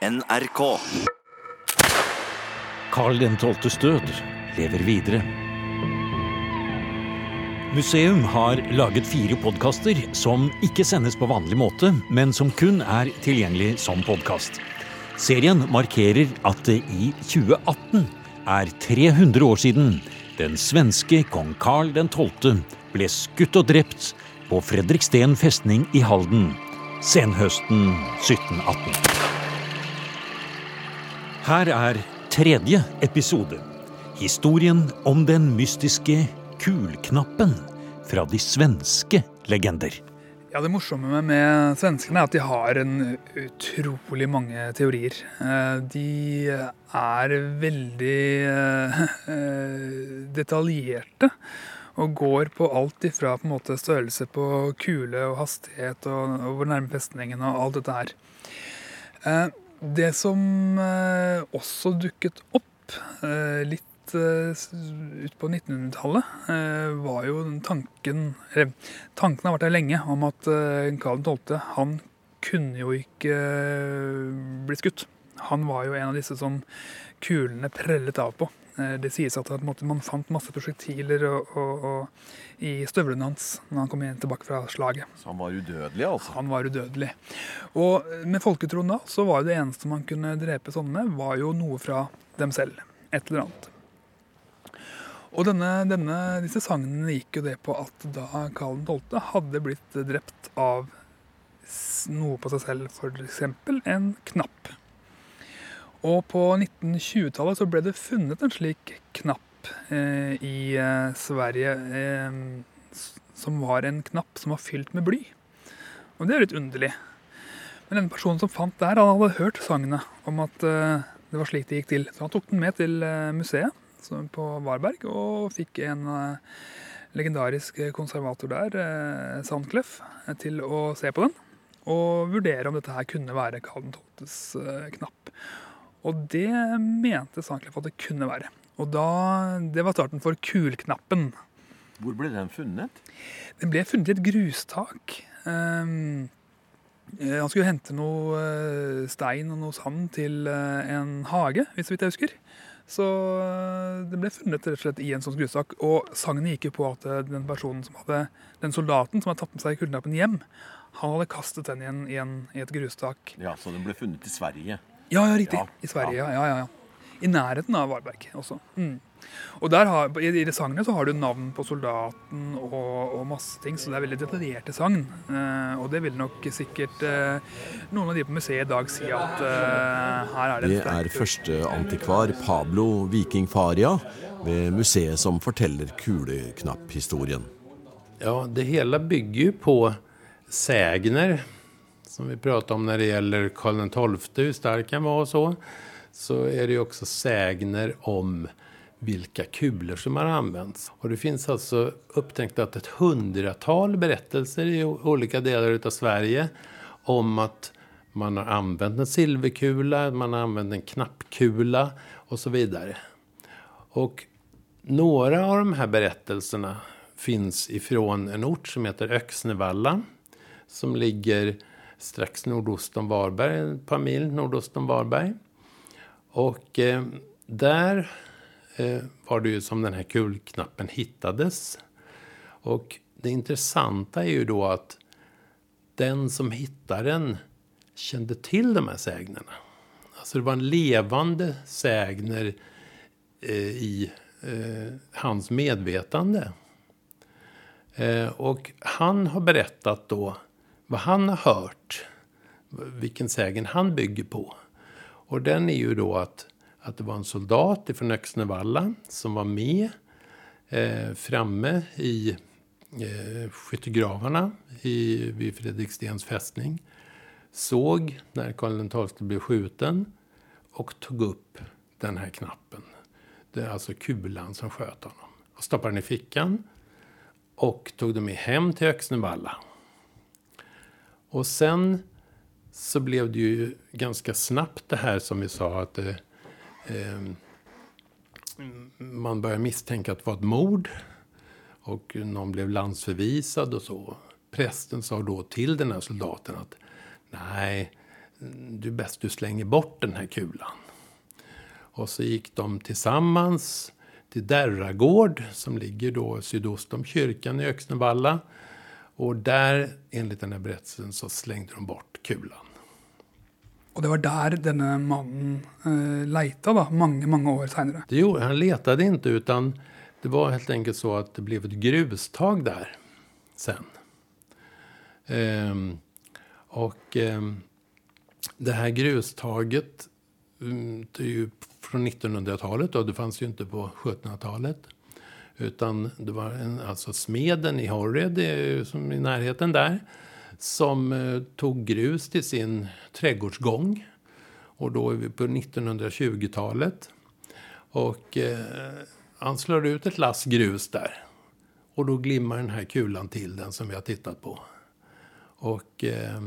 NRK. Karl den XIIs død lever videre. Museum har laget fire podkaster som ikke sendes på vanlig måte, men som kun er tilgjengelig som podkast. Serien markerer at det i 2018 er 300 år siden den svenske kong Karl den 12. ble skutt og drept på Fredriksten festning i Halden senhøsten 1718. Her er tredje episode. Historien om den mystiske kulknappen fra de svenske legender. Ja, Det morsomme med, med svenskene er at de har en utrolig mange teorier. Eh, de er veldig eh, detaljerte og går på alt ifra på en måte størrelse på kule og hastighet og, og hvor nærme festningen og alt dette her. Eh, det som eh, også dukket opp eh, litt eh, s- ut på 1900-tallet, eh, var jo den tanken Eller tanken har vært der lenge om at eh, Karl 12. han kunne jo ikke eh, bli skutt. Han var jo en av disse som kulene prellet av på. Eh, Det sies at man fant masse prosjektiler og, og, og, i støvlene hans når han kom igjen tilbake fra slaget. Så han var udødelig, altså? Han var udødelig. Og med folketroen da, så var det eneste man kunne drepe sånne med, var jo noe fra dem selv. Et eller annet. Og denne, denne, disse sagnene gikk jo det på at da Karl 12. hadde blitt drept av noe på seg selv, f.eks. en knapp. Og på 1920-tallet så ble det funnet en slik knapp eh, i eh, Sverige eh, som var en knapp som var fylt med bly. Og det er litt underlig. Men denne personen som fant der, han hadde hørt sagnet om at eh, det var slik det gikk til. Så han tok den med til eh, museet som på Varberg og fikk en eh, legendarisk konservator der, eh, Sandcleff, eh, til å se på den. Og vurdere om dette her kunne være Karl 12.s eh, knapp. Og det mente Sandcleff at det kunne være. Og da, det var starten for kulknappen. Hvor ble den funnet? Den ble funnet i et grustak. Eh, han skulle hente noe eh, stein og noe sand til eh, en hage, hvis jeg husker. Så den ble funnet rett og slett i en sånn grustak. Og sagnet gikk jo på at den personen som hadde, den soldaten som hadde tatt med seg kullnappen hjem, han hadde kastet den igjen i, en, i et grustak. Ja, Så den ble funnet i Sverige. Ja, ja, riktig. Ja, I Sverige, ja. ja, ja, ja. I nærheten av Varberg også. Mm. Og der har, I i det sagnet så har du navn på soldaten og, og masse ting, så det er veldig detaljerte sagn. Eh, og det vil nok sikkert eh, noen av de på museet i dag si at eh, her er det Det et er førsteantikvar Pablo Viking Faria ved museet som forteller kuleknapphistorien. Ja, det hela bygger ju på sägner som vi pratade om när det gäller Karl XII, hur stark han var och så. Så är det ju också sägner om vilka kulor som har använts. Och det finns alltså upptäckt att ett hundratal berättelser i olika delar av Sverige om att man har använt en silverkula, man har använt en knappkula och så vidare. Och några av de här berättelserna finns ifrån en ort som heter Öxnevalla. Som ligger strax nordost om Varberg, ett par mil nordost om Varberg. Och eh, där eh, var det ju som den här kulknappen hittades. Och det intressanta är ju då att den som hittade den kände till de här sägnerna. Alltså det var en levande sägner eh, i eh, hans medvetande. Eh, och han har berättat då vad han har hört, vilken sägen han bygger på. Och den är ju då att, att det var en soldat från Öxnevalla som var med eh, framme i eh, skyttegravarna i, vid Fredrikstens fästning. Såg när Karl XII blev skjuten och tog upp den här knappen. Det är alltså kulan som sköt honom. Och stoppade den i fickan och tog den med hem till Öxnevalla. Och sen så blev det ju ganska snabbt det här som vi sa att eh, ehm, man började misstänka att det var ett mord. Och någon blev landsförvisad och så. Prästen sa då till den här soldaten att nej, det är bäst du slänger bort den här kulan. Och så gick de tillsammans till Derragård som ligger då sydost om kyrkan i Öxnevalla. Och där, enligt den här berättelsen, så slängde de bort kulan. Och det var där denne mannen eh, leita da, mange, mange år senere. Det gjorde, han letade inte utan det var helt enkelt så att det blev ett grustag där sen. Ehm, och ehm, det här grustaget mm, det är ju från 1900-talet och det fanns ju inte på 1700-talet. Utan det var en, alltså smeden i Horred, som i närheten där, som eh, tog grus till sin trädgårdsgång. Och då är vi på 1920-talet. Och eh, han slår ut ett lass grus där. Och då glimmar den här kulan till, den som vi har tittat på. Och eh,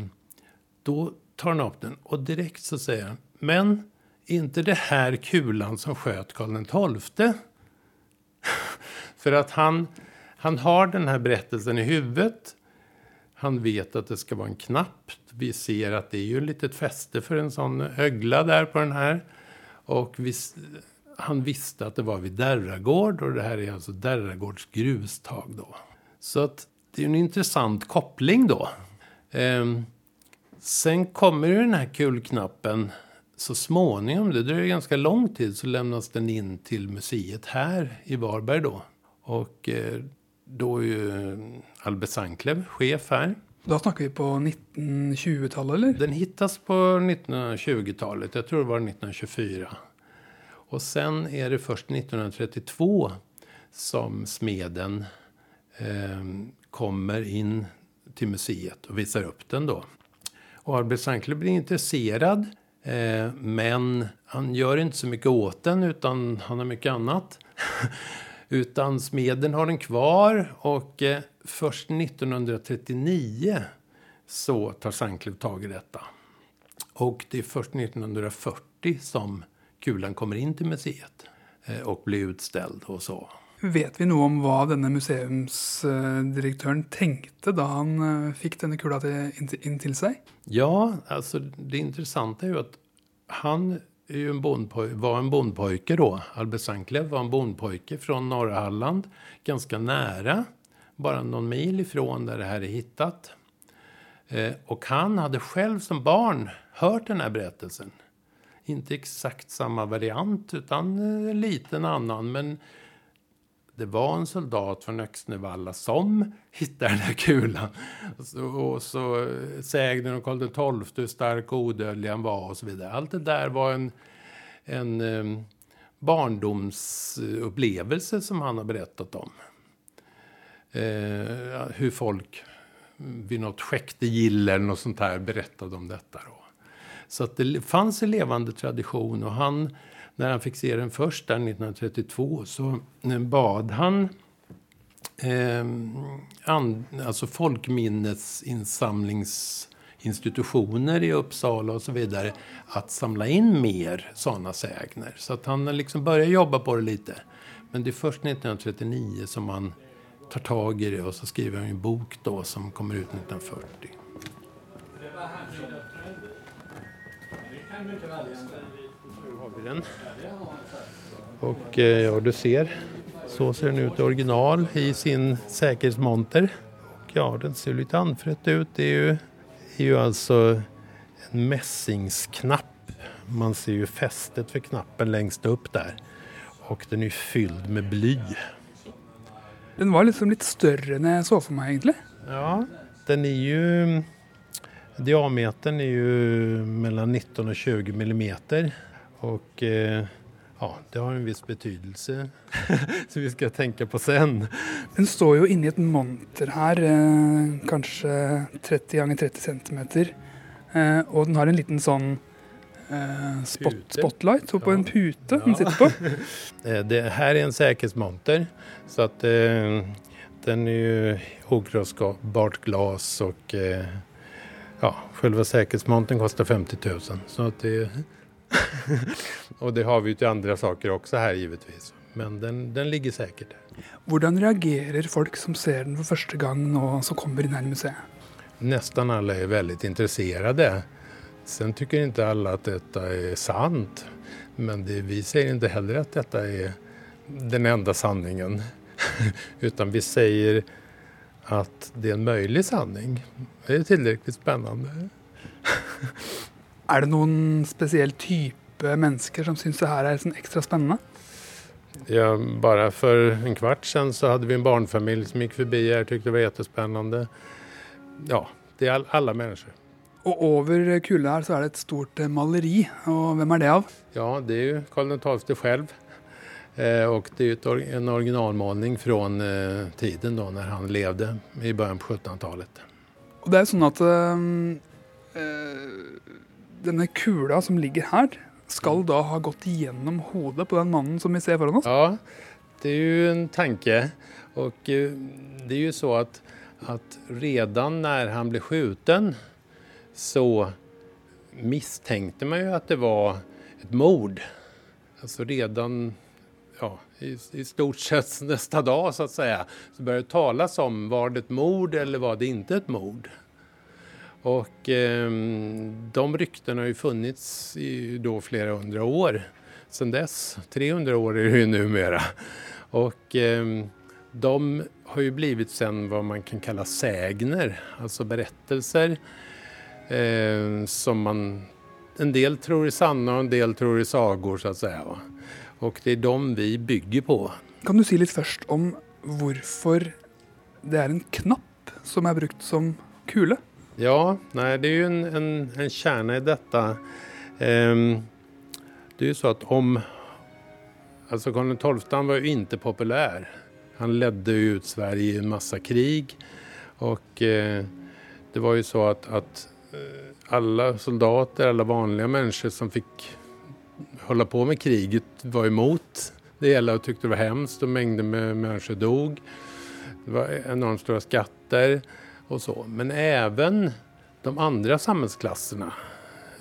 då tar han upp den och direkt så säger han, men inte det här kulan som sköt Karl XII? För att han, han har den här berättelsen i huvudet. Han vet att det ska vara en knapp. Vi ser att det är ju ett litet fäste för en sån ögla där på den här. Och vi, han visste att det var vid Derragård och det här är alltså Derragårds grustag då. Så att det är en intressant koppling då. Ehm, sen kommer ju den här kulknappen så småningom, det dröjer ganska lång tid, så lämnas den in till museet här i Varberg då. Och eh, då är ju Albert Sanklev chef här. Da snakker vi på 1920-tallet, eller? Den hittas på 1920-talet, jag tror det var 1924. Och sen är det först 1932 som smeden eh, kommer in till museet och visar upp den då. Och Albert Sanklev blir intresserad eh, men han gör inte så mycket åt den utan han har mycket annat. utan smeden har den kvar och eh, först 1939 så tar Sanklev tag i detta. Och det är först 1940 som kulan kommer in till museet eh, och blir utställd och så. Vet vi noe om hva denne museumsdirektøren tenkte da han eh, fikk denne kula til, inn, til- inn til seg? Ja, alltså det intressanta är ju att han är ju en bondpoj- var en bondpojke då. Albert Sanklev var en bondpojke från norra Halland. Ganska nära, bara någon mil ifrån där det här är hittat. Eh, och han hade själv som barn hört den här berättelsen. Inte exakt samma variant, utan eh, en liten annan. Men det var en soldat från Öxnevalla som hittade den här kulan. Och så, och så eh, sägnen om Karl XII, hur stark och odödlig han var och så vidare. Allt det där var en, en eh, barndomsupplevelse som han har berättat om. Eh, hur folk vid något skäktegill eller något sånt här berättade om detta. Då. Så att det fanns en levande tradition och han, när han fick se den först där 1932 så eh, bad han eh, an, alltså folkminnesinsamlingsinstitutioner i Uppsala och så vidare att samla in mer sådana sägner. Så att han liksom började jobba på det lite. Men det är först 1939 som han tar tag i det och så skriver han en bok då som kommer ut 1940. Nu har vi den. Och eh, ja, du ser, så ser den ut i original i sin säkerhetsmonter. Och ja, den ser lite anfrätt ut. Det är ju, är ju alltså en mässingsknapp. Man ser ju fästet för knappen längst upp där. Och den är fylld med bly. Den var liksom litt større enn jeg så for meg, egentlig. Ja, den är ju... Diametern är ju mellan 19 och 20 millimeter. Och eh, ja, det har en viss betydelse som vi ska tänka på sen. Den står jo inni et monter her, eh, kanskje 30 ganger 30 centimeter. Eh, og den har en liten sånn eh, spot, spotlight på Ja. en pute den sitter på. Det här är en säkerhetsmonter så att den är ju okrossbart glas och ja, själva säkerhetsmontern kostar 50 000. Så att det, och det har vi ju till andra saker också här givetvis. Men den, den ligger säkert där. Hvordan reagerer folk som ser den for første gang nå, som kommer inn her i museet? Nästan alla är väldigt intresserade. Sen tycker inte alla att detta är sant. Men det, vi säger inte heller att detta är den enda sanningen. Utan vi säger att det är en möjlig sanning. Det är tillräckligt spännande. Er det noen spesiell type mennesker som syns det her er sånn ekstra spennende? Ja, bara för en kvart sedan så hade vi en barnfamilj som gick förbi här och tyckte det var jättespännande. Ja, det är all, alla människor. Og over kula her så er det et stort maleri. Og hvem er det av? Ja, det är ju Karl XII själv. Eh, och det är ju en originalmålning från eh, tiden då när han levde i början på 1700-talet. Og det er jo sånn at eh, eh, denne kula som ligger her, skal da ha gått gjennom hodet på den mannen som vi ser foran oss. Ja, det är ju en tanke. Och det är ju så att, att redan när han blev skjuten så misstänkte man ju att det var ett mord. Alltså redan ja, i, i stort sett nästa dag så att säga så började det talas om var det ett mord eller var det inte ett mord. Och eh, de ryktena har ju funnits i då flera hundra år sedan dess. 300 år är det ju numera. Och eh, de har ju blivit sen vad man kan kalla sägner, alltså berättelser eh, som man en del tror är sanna och en del tror är sagor så att säga. Va? Och det är de vi bygger på. Kan du si litt først om hvorfor det er en knapp som er brukt som kule? Ja, nej, det är ju en, en, en kärna i detta. Ehm, det är ju så att om... Alltså Karl XII var ju inte populär. Han ledde ju ut Sverige i en massa krig. Och eh, det var ju så att, att eh, alla soldater, alla vanliga människor som fick hålla på med kriget var emot det hela och tyckte det var hemskt och mängder med människor dog. Det var enormt stora skatter och så. Men även de andra samhällsklasserna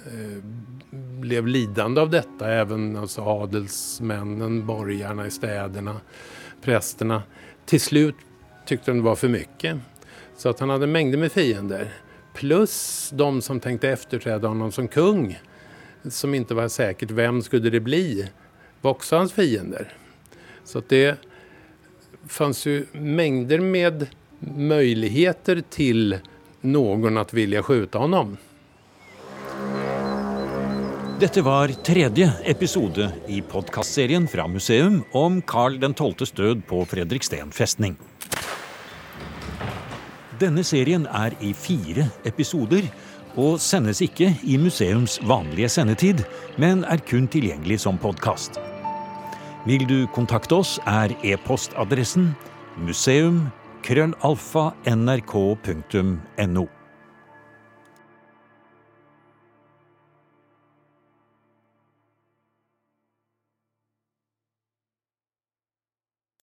eh, blev lidande av detta. Även alltså adelsmännen, borgarna i städerna, prästerna. Till slut tyckte de det var för mycket. Så att han hade mängder med fiender. Plus de som tänkte efterträda honom som kung. Som inte var säkert vem skulle det bli. Var också hans fiender. Så att det fanns ju mängder med möjligheter till någon att vilja skjuta honom. Dette var tredje episode i podkastserien fra museum om Karl 12.s død på Fredriksten festning. Denne serien er i fire episoder og sendes ikke i museums vanlige sendetid, men er kun tilgjengelig som podkast. Vil du kontakte oss, er e-postadressen museum.krøllalfa.nrk.no.